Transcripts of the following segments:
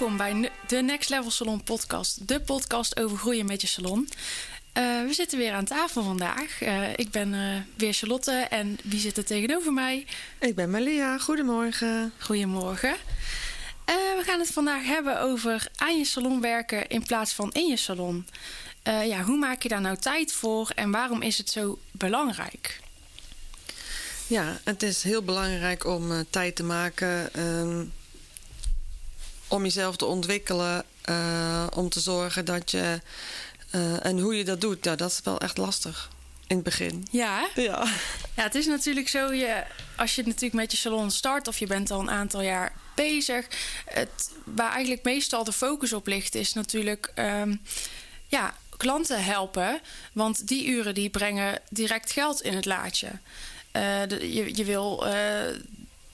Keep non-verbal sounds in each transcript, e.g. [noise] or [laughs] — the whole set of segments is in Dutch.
Welkom bij de Next Level Salon podcast. De podcast over groeien met je salon. Eh, we zitten weer aan tafel vandaag. Eh, ik ben eh, weer Charlotte en wie zit er tegenover mij? Ik ben Malia, goedemorgen. Goedemorgen. We gaan het vandaag hebben over aan je salon werken in plaats van in je salon. Ja, hoe maak je daar nou tijd voor en waarom is het zo belangrijk? Ja, het is heel belangrijk om tijd te maken ehm, om jezelf te ontwikkelen, eh, om te zorgen dat je. eh, en hoe je dat doet, nou, dat is wel echt lastig in het begin. Ja? Ja. Ja, het is natuurlijk zo, je, als je natuurlijk met je salon start of je bent al een aantal jaar bezig, het, waar eigenlijk meestal de focus op ligt, is natuurlijk ehm, ja, klanten helpen. Want die uren die brengen direct geld in het laadje. Eh, de- je, je wil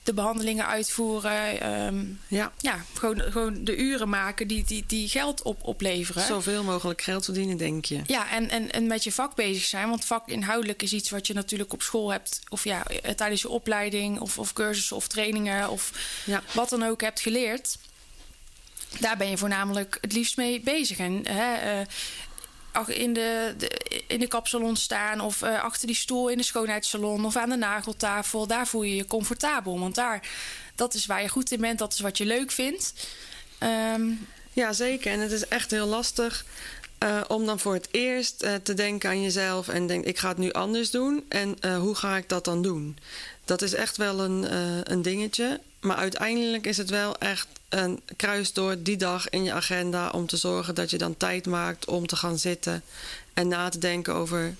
de behandelingen uitvoeren. ehm, ja, ja, gewoon, gewoon de uren maken die, die, die geld op, opleveren. zoveel mogelijk geld verdienen, denk je. Ja, en, en, en met je vak bezig zijn. Want vakinhoudelijk is iets wat je natuurlijk op school hebt. Of ja, eh, tijdens je opleiding. Of, of cursussen of trainingen. Of Ja. wat dan ook hebt geleerd. Daar ben je voornamelijk het liefst mee bezig. En hè, eh, in, de, in de kapsalon staan. Of eh, achter die stoel in de schoonheidssalon. Of aan de nageltafel. Daar voel je je comfortabel. Want daar, dat is waar je goed in bent. Dat is wat je leuk vindt. Ehm, Ja, zeker. En het is echt heel lastig eh, om dan voor het eerst eh, te denken aan jezelf en denk ik ga het nu anders doen en hoe ga ik dat dan doen? Dat is echt wel een, een dingetje, maar uiteindelijk is het wel echt een kruis door die dag in je agenda om te zorgen dat je dan tijd maakt om te gaan zitten en na te denken over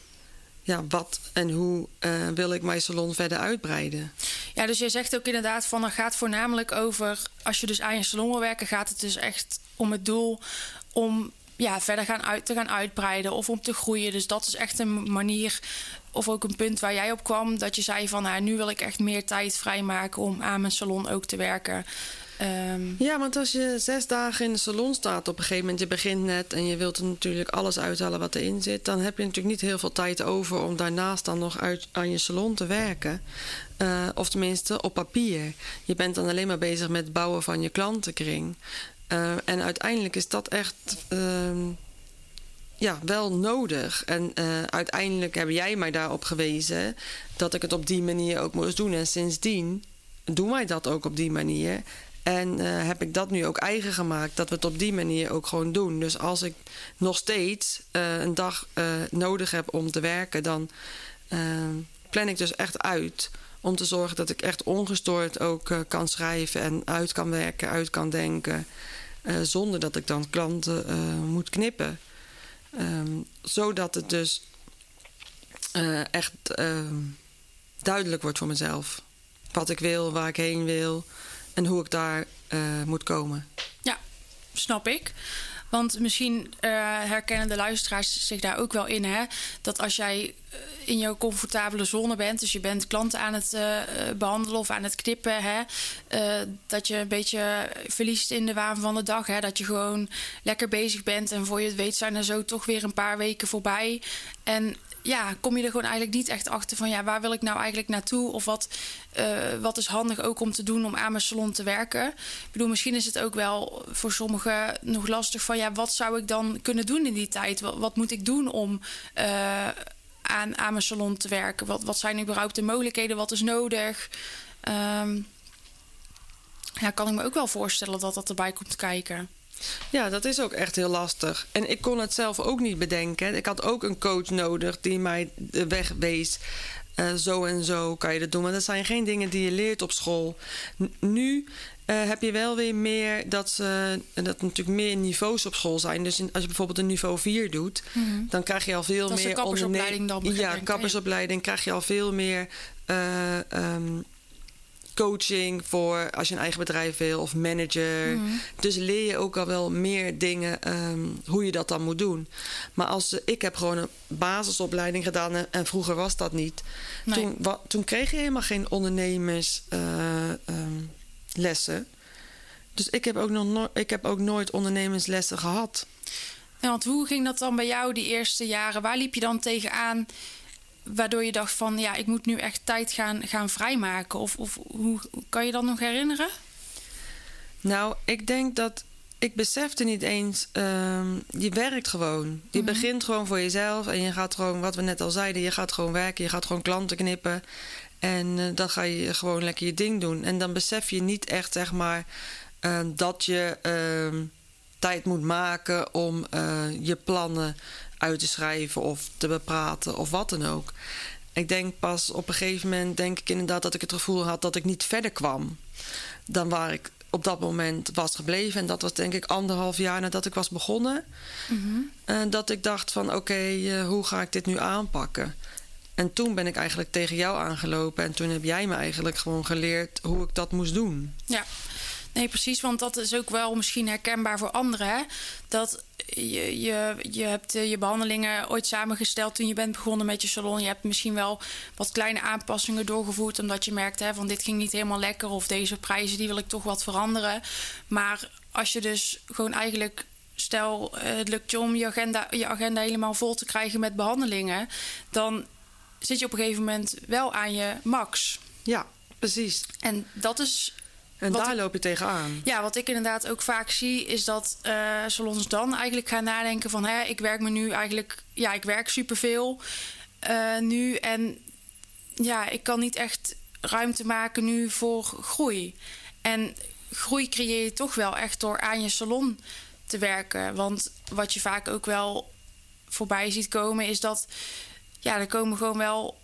ja, wat en hoe eh, wil ik mijn salon verder uitbreiden. Ja, dus jij zegt ook inderdaad van er gaat voornamelijk over, als je dus aan je salon wil werken, gaat het dus echt om het doel om ja, verder gaan uit, te gaan uitbreiden of om te groeien. Dus dat is echt een manier of ook een punt waar jij op kwam, dat je zei van nou, nu wil ik echt meer tijd vrijmaken om aan mijn salon ook te werken. Ehm, Ja, want als je zes dagen in de salon staat op een gegeven moment, je begint net en je wilt er natuurlijk alles uithalen wat erin zit, dan heb je natuurlijk niet heel veel tijd over om daarnaast dan nog uit, aan je salon te werken. Eh, of tenminste op papier. Je bent dan alleen maar bezig met het bouwen van je klantenkring. Eh, en uiteindelijk is dat echt ehm, ja, wel nodig. En eh, uiteindelijk heb jij mij daarop gewezen dat ik het op die manier ook moest doen. En sindsdien doen wij dat ook op die manier. En eh, heb ik dat nu ook eigen gemaakt, dat we het op die manier ook gewoon doen. Dus als ik nog steeds eh, een dag nodig heb om te werken, dan plan ik dus echt uit. Om te zorgen dat ik echt ongestoord ook kan schrijven en uit kan werken, uit kan denken. zonder dat ik dan klanten moet knippen. Ehm, zodat het dus eh, echt ehm, duidelijk wordt voor mezelf. Wat ik wil, waar ik heen wil en hoe ik daar eh, moet komen. Ja, snap ik. Want misschien eh, herkennen de luisteraars zich daar ook wel in. Hè? Dat als jij eh, in jouw comfortabele zone bent, dus je bent klanten aan het eh, eh, behandelen of aan het knippen, hè? dat je een beetje verliest in de waan van de dag. Hè? Dat je gewoon lekker bezig bent en voor je het weet zijn er zo toch weer een paar weken voorbij. En ja, kom je er gewoon eigenlijk niet echt achter van ja, waar wil ik nou eigenlijk naartoe? Of wat, eh, wat is handig ook om te doen om aan mijn salon te werken? Ik bedoel, misschien is het ook wel voor sommigen nog lastig van ja, wat zou ik dan kunnen doen in die tijd? Wat, moet ik doen om eh, aan, aan mijn salon te werken? Wat, wat zijn überhaupt de mogelijkheden? Wat is nodig? Ehm, ja, kan ik me ook wel voorstellen dat dat erbij komt kijken. Ja, dat is ook echt heel lastig. En ik kon het zelf ook niet bedenken. Ik had ook een coach nodig die mij de weg wees. Eh, zo en zo kan je dat doen. Maar dat zijn geen dingen die je leert op school. N- nu eh, heb je wel weer meer dat, ze, en dat natuurlijk meer niveaus op school zijn. Dus in- als je bijvoorbeeld een niveau 4 doet, dan krijg je al veel Mhm. Dat meer kappersopleiding dan, Ja, kappersopleiding krijg je al veel meer eh, ehm, coaching voor als je een eigen bedrijf wil of manager. Mhm. Dus leer je ook al wel meer dingen ehm, hoe je dat dan moet doen. Maar als ik heb gewoon een basisopleiding gedaan en, en vroeger was dat niet. Nee. Toen, wa- toen kreeg je helemaal geen ondernemerslessen. lessen. dus ik heb, ook nog no- ik heb ook nooit ondernemerslessen gehad. Ja, want hoe ging dat dan bij jou die eerste jaren? Waar liep je dan tegenaan waardoor je dacht van... ja, ik moet nu echt tijd gaan, gaan vrijmaken? Of, of hoe kan je dat nog herinneren? Nou, ik denk dat ik besefte niet eens. ehm, je werkt gewoon. Je begint gewoon voor jezelf en je gaat gewoon, wat we net al zeiden, je gaat gewoon werken, je gaat gewoon klanten knippen. En eh, dan ga je gewoon lekker je ding doen. En dan besef je niet echt, zeg maar, eh, dat je ehm, tijd moet maken om eh, je plannen uit te schrijven of te bepraten of wat dan ook. Ik denk pas op een gegeven moment, denk ik inderdaad dat ik het gevoel had dat ik niet verder kwam dan waar ik op dat moment was gebleven. En dat was denk ik anderhalf jaar nadat ik was begonnen. En dat ik dacht van oké, eh, hoe ga ik dit nu aanpakken? En toen ben ik eigenlijk tegen jou aangelopen. En toen heb jij me eigenlijk gewoon geleerd hoe ik dat moest doen. Ja, nee, precies. Want dat is ook wel misschien herkenbaar voor anderen. Hè? Dat je, je, je hebt eh, je behandelingen ooit samengesteld toen je bent begonnen met je salon. Je hebt misschien wel wat kleine aanpassingen doorgevoerd. Omdat je merkt hè, van dit ging niet helemaal lekker. Of deze prijzen die wil ik toch wat veranderen. Maar als je dus gewoon eigenlijk... Stel, eh, het lukt je om je agenda, je agenda helemaal vol te krijgen met behandelingen. Dan zit je op een gegeven moment wel aan je max. Ja, precies. En dat is En Wat daar ik- loop je tegenaan. ja, wat ik inderdaad ook vaak zie, is dat eh, salons dan eigenlijk gaan nadenken van... Hè, ik werk me nu eigenlijk... Ja, ik werk superveel eh, nu en ja, ik kan niet echt ruimte maken nu voor groei. En groei creëer je toch wel echt door aan je salon te werken. Want wat je vaak ook wel voorbij ziet komen, is dat... Ja, er komen gewoon wel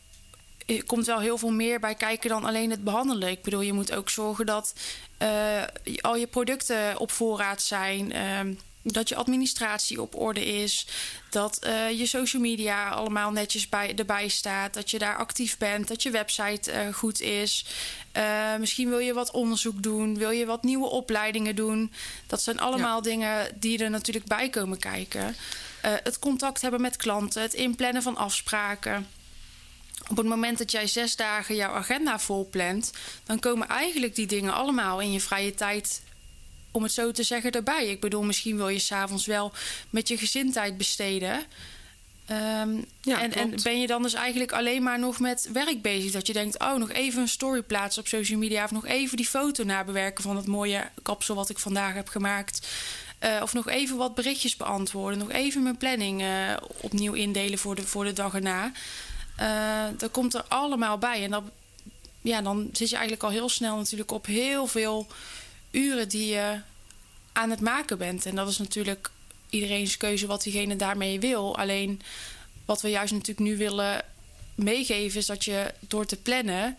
komt wel heel veel meer bij kijken dan alleen het behandelen. Ik bedoel, je moet ook zorgen dat eh, al je producten op voorraad zijn. ehm, dat je administratie op orde is. Dat eh, je social media allemaal netjes bij, erbij staat. Dat je daar actief bent. Dat je website eh, goed is. Eh, misschien wil je wat onderzoek doen. Wil je wat nieuwe opleidingen doen. Dat zijn allemaal dingen die er natuurlijk bij komen kijken. Eh, het contact hebben met klanten. Het inplannen van afspraken op het moment dat jij zes dagen jouw agenda volplant, dan komen eigenlijk die dingen allemaal in je vrije tijd, om het zo te zeggen, erbij. Ik bedoel, misschien wil je s'avonds wel met je gezin tijd besteden. Ehm, Ja, en, ben je dan dus eigenlijk alleen maar nog met werk bezig? Dat je denkt, oh, nog even een story plaatsen op social media... of nog even die foto nabewerken van het mooie kapsel wat ik vandaag heb gemaakt... Eh, of nog even wat berichtjes beantwoorden. Nog even mijn planning eh, opnieuw indelen voor de, voor de dag erna. Eh dat komt er allemaal bij. En dat, ja, dan zit je eigenlijk al heel snel natuurlijk op heel veel uren die je aan het maken bent. En dat is natuurlijk iedereen's keuze wat diegene daarmee wil. Alleen wat we juist natuurlijk nu willen meegeven is dat je door te plannen,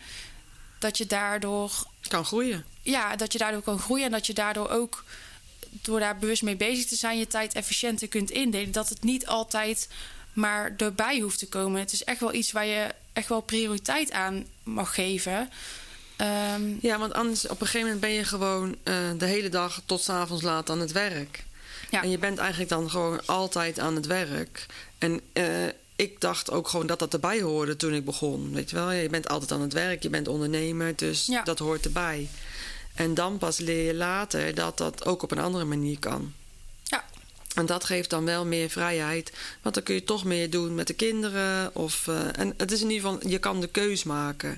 dat je daardoor Kan groeien. ja, dat je daardoor kan groeien en dat je daardoor ook door daar bewust mee bezig te zijn, je tijd efficiënter kunt indelen. Dat het niet altijd maar erbij hoeft te komen. Het is echt wel iets waar je echt wel prioriteit aan mag geven. Ehm, Ja, want anders op een gegeven moment ben je gewoon eh, de hele dag tot 's avonds laat aan het werk. Ja. En je bent eigenlijk dan gewoon altijd aan het werk. En eh, ik dacht ook gewoon dat dat erbij hoorde toen ik begon. Weet je wel, je bent altijd aan het werk, je bent ondernemer, dus Ja. dat hoort erbij. En dan pas leer je later dat dat ook op een andere manier kan. En dat geeft dan wel meer vrijheid. Want dan kun je toch meer doen met de kinderen. Of, eh, en het is in ieder geval, je kan de keus maken.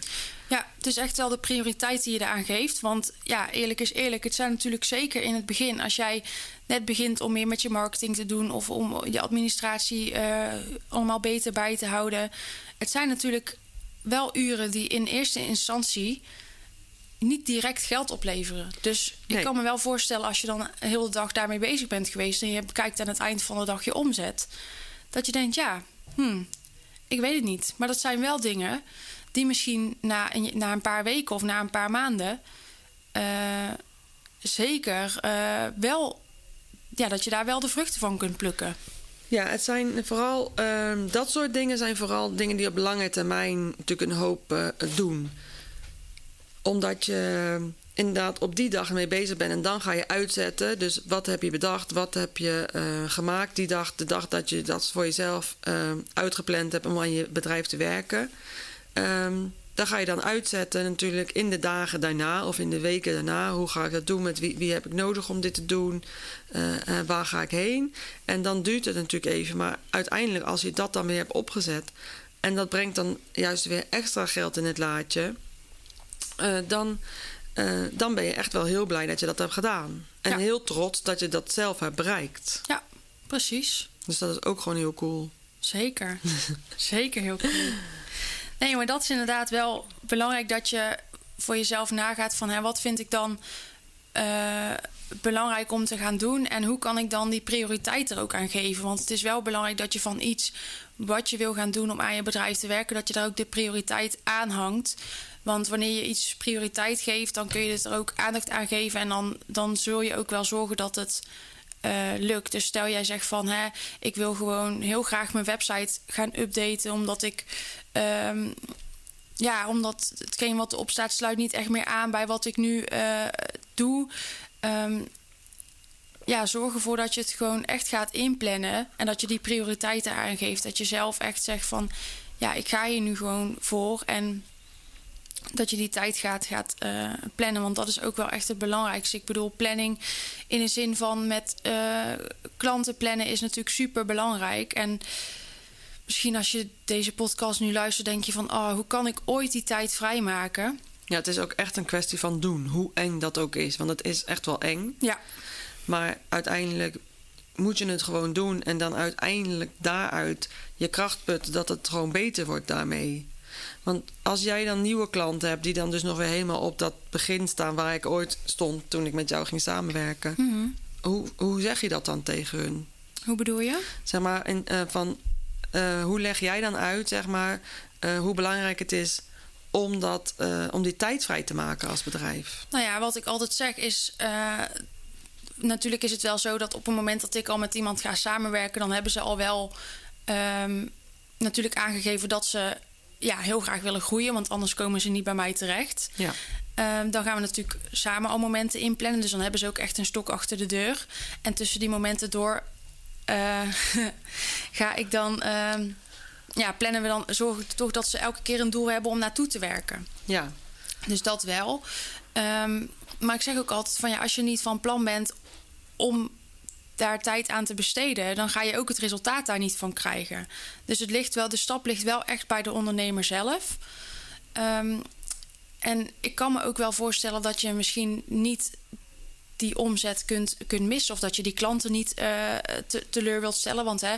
Ja, het is echt wel de prioriteit die je eraan geeft. Want ja, eerlijk is eerlijk. Het zijn natuurlijk zeker in het begin. Als jij net begint om meer met je marketing te doen. of om je administratie eh, allemaal beter bij te houden. Het zijn natuurlijk wel uren die in eerste instantie niet direct geld opleveren. Dus Nee. ik kan me wel voorstellen als je dan de hele dag daarmee bezig bent geweest. en je bekijkt aan het eind van de dag je omzet. dat je denkt, ja, hmm, ik weet het niet. Maar dat zijn wel dingen die misschien na een, na een paar weken of na een paar maanden. eh, zeker eh, wel, ja, dat je daar wel de vruchten van kunt plukken. Ja, het zijn vooral ehm, dat soort dingen zijn vooral dingen die op lange termijn natuurlijk een hoop eh, doen. Omdat je inderdaad op die dag mee bezig bent en dan ga je uitzetten. Dus wat heb je bedacht, wat heb je eh, gemaakt die dag, de dag dat je dat voor jezelf eh, uitgepland hebt om aan je bedrijf te werken. Dan ga je dan uitzetten natuurlijk in de dagen daarna of in de weken daarna. Hoe ga ik dat doen? Met wie, wie heb ik nodig om dit te doen? Eh, waar ga ik heen? En dan duurt het natuurlijk even. Maar uiteindelijk als je dat dan weer hebt opgezet... en dat brengt dan juist weer extra geld in het laadje... dan uh, dan ben je echt wel heel blij dat je dat hebt gedaan. En Ja. heel trots dat je dat zelf hebt bereikt. Ja, precies. Dus dat is ook gewoon heel cool. Zeker. [laughs] Zeker heel cool. Nee, maar dat is inderdaad wel belangrijk dat je voor jezelf nagaat van hè, wat vind ik dan eh, belangrijk om te gaan doen en hoe kan ik dan die prioriteit er ook aan geven? Want het is wel belangrijk dat je van iets wat je wil gaan doen om aan je bedrijf te werken, dat je daar ook de prioriteit aan hangt. Want wanneer je iets prioriteit geeft, dan kun je het er ook aandacht aan geven. En dan, dan zul je ook wel zorgen dat het eh, lukt. Dus stel jij zegt van hè, ik wil gewoon heel graag mijn website gaan updaten, omdat ik. ehm, ja, omdat hetgeen wat erop staat sluit niet echt meer aan bij wat ik nu eh, doe. Ehm, ja, zorg ervoor dat je het gewoon echt gaat inplannen. En dat je die prioriteiten aangeeft. Dat je zelf echt zegt van ja, ik ga hier nu gewoon voor. En dat je die tijd gaat, gaat eh, plannen. Want dat is ook wel echt het belangrijkste. Ik bedoel, planning in de zin van met eh, klanten plannen is natuurlijk super belangrijk. En misschien als je deze podcast nu luistert, denk je van oh, hoe kan ik ooit die tijd vrijmaken? Ja, het is ook echt een kwestie van doen. Hoe eng dat ook is. Want het is echt wel eng. Ja, Maar uiteindelijk moet je het gewoon doen. En dan uiteindelijk daaruit je kracht putten dat het gewoon beter wordt daarmee. Want als jij dan nieuwe klanten hebt die dan dus nog weer helemaal op dat begin staan waar ik ooit stond toen ik met jou ging samenwerken. Hoe, hoe zeg je dat dan tegen hun? hoe bedoel je? Zeg maar, in, eh, van, eh, hoe leg jij dan uit, zeg maar, eh, hoe belangrijk het is om, dat, om die tijd vrij te maken als bedrijf? Nou ja, wat ik altijd zeg is. natuurlijk is het wel zo dat op het moment dat ik al met iemand ga samenwerken, dan hebben ze al wel ehm, natuurlijk aangegeven dat ze ja, heel graag willen groeien, want anders komen ze niet bij mij terecht. Ja. Ehm, dan gaan we natuurlijk samen al momenten inplannen. Dus dan hebben ze ook echt een stok achter de deur. En tussen die momenten door eh, [laughs] ga ik dan. ehm, ja, plannen we dan. Zorgen toch dat ze elke keer een doel hebben om naartoe te werken. Ja, Dus dat wel. Ehm, maar ik zeg ook altijd van ja, als je niet van plan bent om daar tijd aan te besteden, dan ga je ook het resultaat daar niet van krijgen. Dus het ligt wel, de stap ligt wel echt bij de ondernemer zelf. Ehm, en ik kan me ook wel voorstellen dat je misschien niet die omzet kunt, kunt missen. Of dat je die klanten niet te, teleur wilt stellen. Want hè,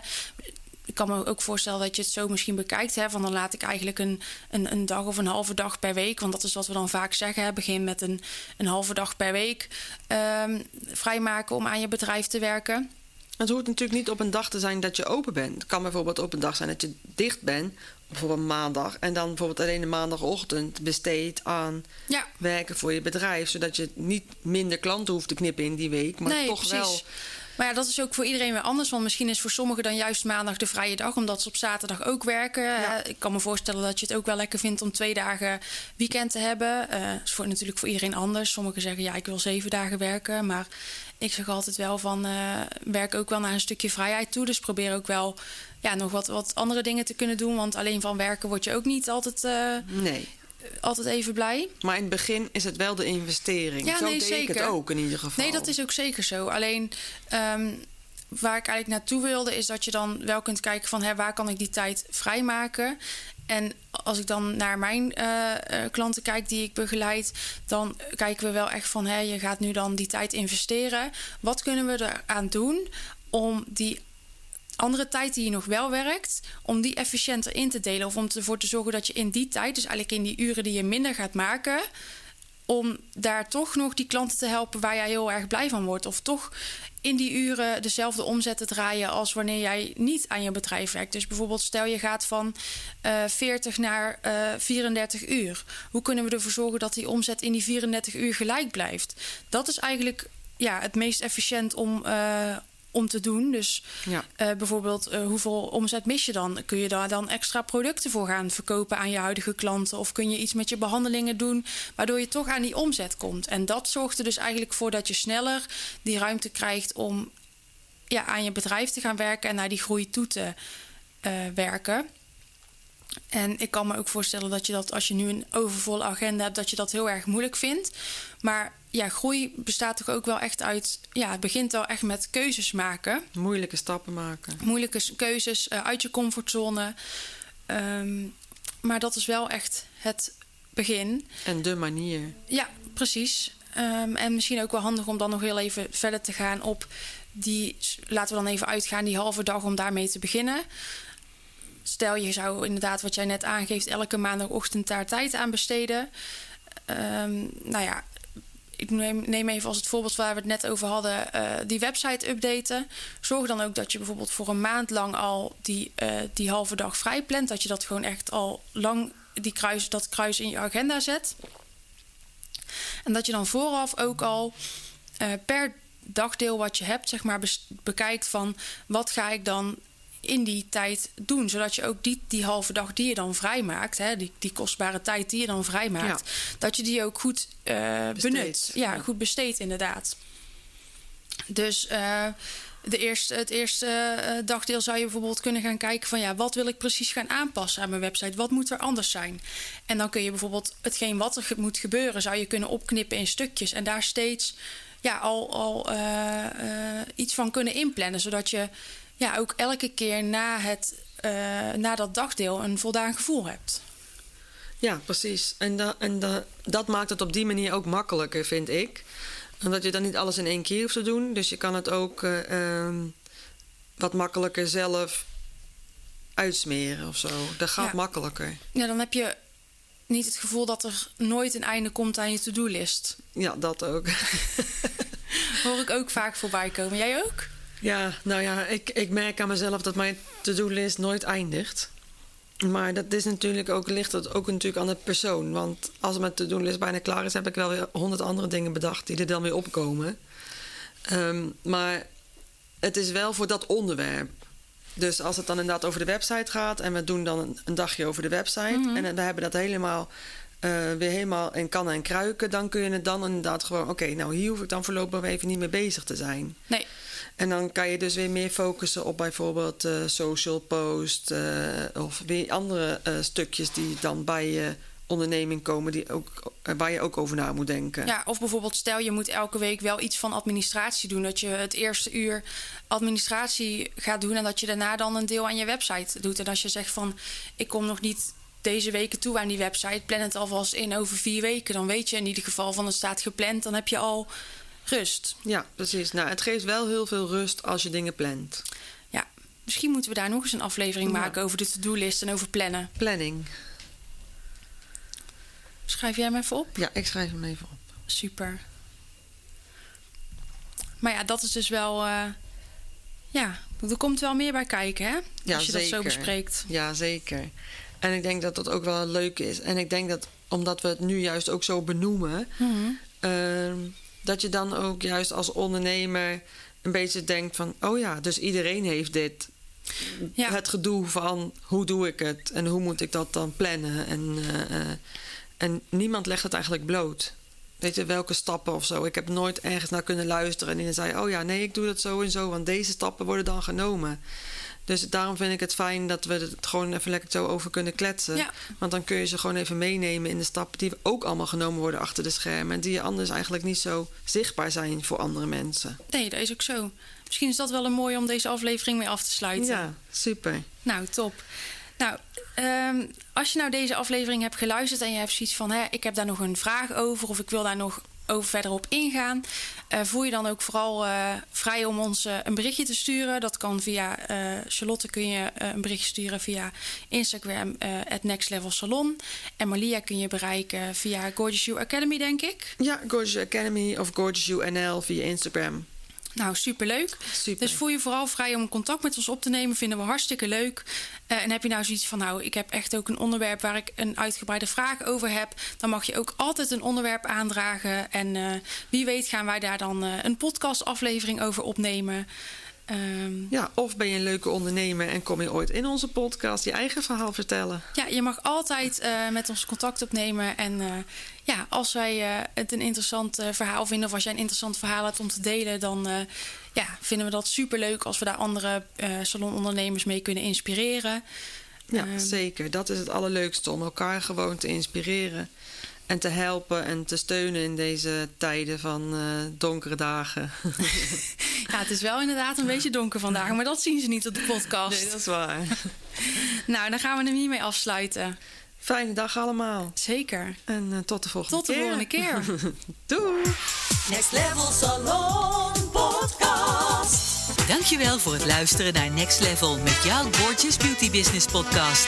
ik kan me ook voorstellen dat je het zo misschien bekijkt. Hè, van dan laat ik eigenlijk een, een, een dag of een halve dag per week. Want dat is wat we dan vaak zeggen. Hè, begin met een, een halve dag per week ehm, vrijmaken om aan je bedrijf te werken. Het hoeft natuurlijk niet op een dag te zijn dat je open bent. Het kan bijvoorbeeld op een dag zijn dat je dicht bent, bijvoorbeeld maandag, en dan bijvoorbeeld alleen de maandagochtend besteedt aan Ja, werken voor je bedrijf, zodat je niet minder klanten hoeft te knippen in die week, maar nee, toch precies. wel. Maar ja, dat is ook voor iedereen weer anders. Want misschien is voor sommigen dan juist maandag de vrije dag, omdat ze op zaterdag ook werken. Ja. Eh, Ik kan me voorstellen dat je het ook wel lekker vindt om twee dagen weekend te hebben. Eh is voor, natuurlijk voor iedereen anders. Sommigen zeggen ja, ik wil zeven dagen werken. Maar ik zeg altijd wel van eh, werk ook wel naar een stukje vrijheid toe. Dus probeer ook wel ja, nog wat, wat andere dingen te kunnen doen. Want alleen van werken word je ook niet altijd, Nee. Altijd even blij. Maar in het begin is het wel de investering. Ja, Zo nee, deed ik zeker. het ook in ieder geval. Nee, dat is ook zeker zo. Alleen ehm, waar ik eigenlijk naartoe wilde, is dat je dan wel kunt kijken van hè, waar kan ik die tijd vrijmaken. En als ik dan naar mijn eh, eh, klanten kijk die ik begeleid, dan kijken we wel echt van hè, je gaat nu dan die tijd investeren. Wat kunnen we eraan doen om die andere tijd die je nog wel werkt, om die efficiënter in te delen. Of om ervoor te zorgen dat je in die tijd, dus eigenlijk in die uren die je minder gaat maken, om daar toch nog die klanten te helpen waar jij heel erg blij van wordt. Of toch in die uren dezelfde omzet te draaien als wanneer jij niet aan je bedrijf werkt. Dus bijvoorbeeld stel je gaat van eh 40 naar eh 34 uur. Hoe kunnen we ervoor zorgen dat die omzet in die 34 uur gelijk blijft? Dat is eigenlijk ja, het meest efficiënt om, eh, om te doen. Dus Ja. eh, bijvoorbeeld, eh, hoeveel omzet mis je dan? Kun je daar dan extra producten voor gaan verkopen aan je huidige klanten? Of kun je iets met je behandelingen doen, waardoor je toch aan die omzet komt? En dat zorgt er dus eigenlijk voor dat je sneller die ruimte krijgt om ja, aan je bedrijf te gaan werken en naar die groei toe te eh, werken. En ik kan me ook voorstellen dat je dat als je nu een overvolle agenda hebt, dat je dat heel erg moeilijk vindt. Maar ja, groei bestaat toch ook wel echt uit. Ja, het begint wel echt met keuzes maken. Moeilijke stappen maken. Moeilijke keuzes eh, uit je comfortzone. Ehm, maar dat is wel echt het begin. En de manier. Ja, precies. Ehm, en misschien ook wel handig om dan nog heel even verder te gaan op die, laten we dan even uitgaan, die halve dag om daarmee te beginnen. Stel je zou inderdaad, wat jij net aangeeft, elke maandagochtend daar tijd aan besteden. Ehm, nou ja, ik neem, even als het voorbeeld waar we het net over hadden, eh, die website updaten. Zorg dan ook dat je bijvoorbeeld voor een maand lang al die, eh, die halve dag vrij plant. Dat je dat gewoon echt al lang, die kruis, dat kruis in je agenda zet. En dat je dan vooraf ook al eh, per dagdeel wat je hebt, zeg maar, bekijkt van wat ga ik dan in die tijd doen. Zodat je ook die, die halve dag die je dan vrijmaakt, hè, die, die kostbare tijd die je dan vrijmaakt, dat je die ook goed eh, benut. Ja, ja. goed besteedt inderdaad. Dus eh, de eerste, het eerste eh, dagdeel zou je bijvoorbeeld kunnen gaan kijken van ja, wat wil ik precies gaan aanpassen aan mijn website? Wat moet er anders zijn? En dan kun je bijvoorbeeld hetgeen wat er moet gebeuren, zou je kunnen opknippen in stukjes en daar steeds ja, al, al iets van kunnen inplannen, zodat je ja, ook elke keer na, het, eh, na dat dagdeel een voldaan gevoel hebt. Ja, precies. En, da, en da, dat maakt het op die manier ook makkelijker, vind ik. Omdat je dan niet alles in één keer hoeft te doen. Dus je kan het ook eh, ehm, wat makkelijker zelf uitsmeren of zo. Dat gaat Ja. makkelijker. Ja, dan heb je niet het gevoel dat er nooit een einde komt aan je to-do-list. Ja, dat ook. [laughs] Hoor ik ook vaak voorbij komen. Jij ook? Ja, nou ja, ik, ik merk aan mezelf dat mijn to-do-list nooit eindigt. Maar dat is natuurlijk ook, ligt het ook natuurlijk aan de persoon. Want als mijn to-do-list bijna klaar is, heb ik wel weer honderd andere dingen bedacht die er dan weer opkomen. Ehm, maar het is wel voor dat onderwerp. Dus als het dan inderdaad over de website gaat en we doen dan een, een dagje over de website en we hebben dat helemaal eh, weer helemaal in kannen en kruiken, dan kun je het dan inderdaad gewoon, oké, nou hier hoef ik dan voorlopig even niet mee bezig te zijn. Nee. En dan kan je dus weer meer focussen op bijvoorbeeld eh, social post eh, of weer andere stukjes die dan bij je onderneming komen, die ook, waar je ook over na moet denken. Ja, of bijvoorbeeld stel je moet elke week wel iets van administratie doen. Dat je het eerste uur administratie gaat doen en dat je daarna dan een deel aan je website doet. En als je zegt van ik kom nog niet deze weken toe aan die website, plan het alvast in over vier weken. Dan weet je in ieder geval van het staat gepland, dan heb je al rust. Ja, precies. Nou, het geeft wel heel veel rust als je dingen plant. Ja, misschien moeten we daar nog eens een aflevering Ja. maken over de to-do-list en over plannen. Planning. Schrijf jij hem even op? Ja, ik schrijf hem even op. Super. Maar ja, dat is dus wel. eh, ja, er komt wel meer bij kijken, hè? Ja, Als je dat zo bespreekt. Ja, zeker. En ik denk dat dat ook wel leuk is. En ik denk dat omdat we het nu juist ook zo benoemen, Mhm. Ehm, dat je dan ook juist als ondernemer een beetje denkt van... oh ja, dus iedereen heeft dit. Ja. Het gedoe van hoe doe ik het en hoe moet ik dat dan plannen. En, eh, eh, en niemand legt het eigenlijk bloot. Weet je, welke stappen of zo. Ik heb nooit ergens naar kunnen luisteren en die zei... oh ja, nee, ik doe dat zo en zo, want deze stappen worden dan genomen. Dus daarom vind ik het fijn dat we het gewoon even lekker zo over kunnen kletsen. Ja. Want dan kun je ze gewoon even meenemen in de stappen die ook allemaal genomen worden achter de schermen. En die anders eigenlijk niet zo zichtbaar zijn voor andere mensen. Nee, dat is ook zo. Misschien is dat wel een mooie om deze aflevering mee af te sluiten. Ja, super. Nou, top. Nou, ehm, als je nou deze aflevering hebt geluisterd en je hebt zoiets van, hè, ik heb daar nog een vraag over of ik wil daar nog over verder op ingaan. Eh, voel je dan ook vooral eh, vrij om ons eh, een berichtje te sturen. Dat kan via Charlotte kun je een berichtje sturen via Instagram at Next Level Salon. En Malia kun je bereiken via Gorgeous You Academy, denk ik. Ja, Gorgeous Academy of Gorgeous You NL via Instagram. Nou, superleuk. Super. Dus voel je vooral vrij om contact met ons op te nemen. Vinden we hartstikke leuk. Eh, en heb je nou zoiets van, nou, ik heb echt ook een onderwerp waar ik een uitgebreide vraag over heb. Dan mag je ook altijd een onderwerp aandragen. En eh, wie weet gaan wij daar dan eh, een podcastaflevering over opnemen. Ehm, Ja, of ben je een leuke ondernemer en kom je ooit in onze podcast je eigen verhaal vertellen? ja, je mag altijd eh, met ons contact opnemen. En eh, ja, als wij eh, het een interessant verhaal vinden... of als jij een interessant verhaal hebt om te delen... dan ja, vinden we dat superleuk als we daar andere salonondernemers mee kunnen inspireren. Ja, Ehm, zeker. Dat is het allerleukste om elkaar gewoon te inspireren en te helpen en te steunen in deze tijden van eh, donkere dagen. [laughs] Ja, het is wel inderdaad een beetje donker vandaag, maar dat zien ze niet op de podcast. nee, dat is waar. [laughs] Nou, dan gaan we hem hiermee afsluiten. Fijne dag allemaal. Zeker. En eh, tot de volgende Tot de keer. volgende keer. [laughs] Doei! Next Level Salon Podcast. Dankjewel voor het luisteren naar Next Level met jouw Gorgeous Beauty Business podcast.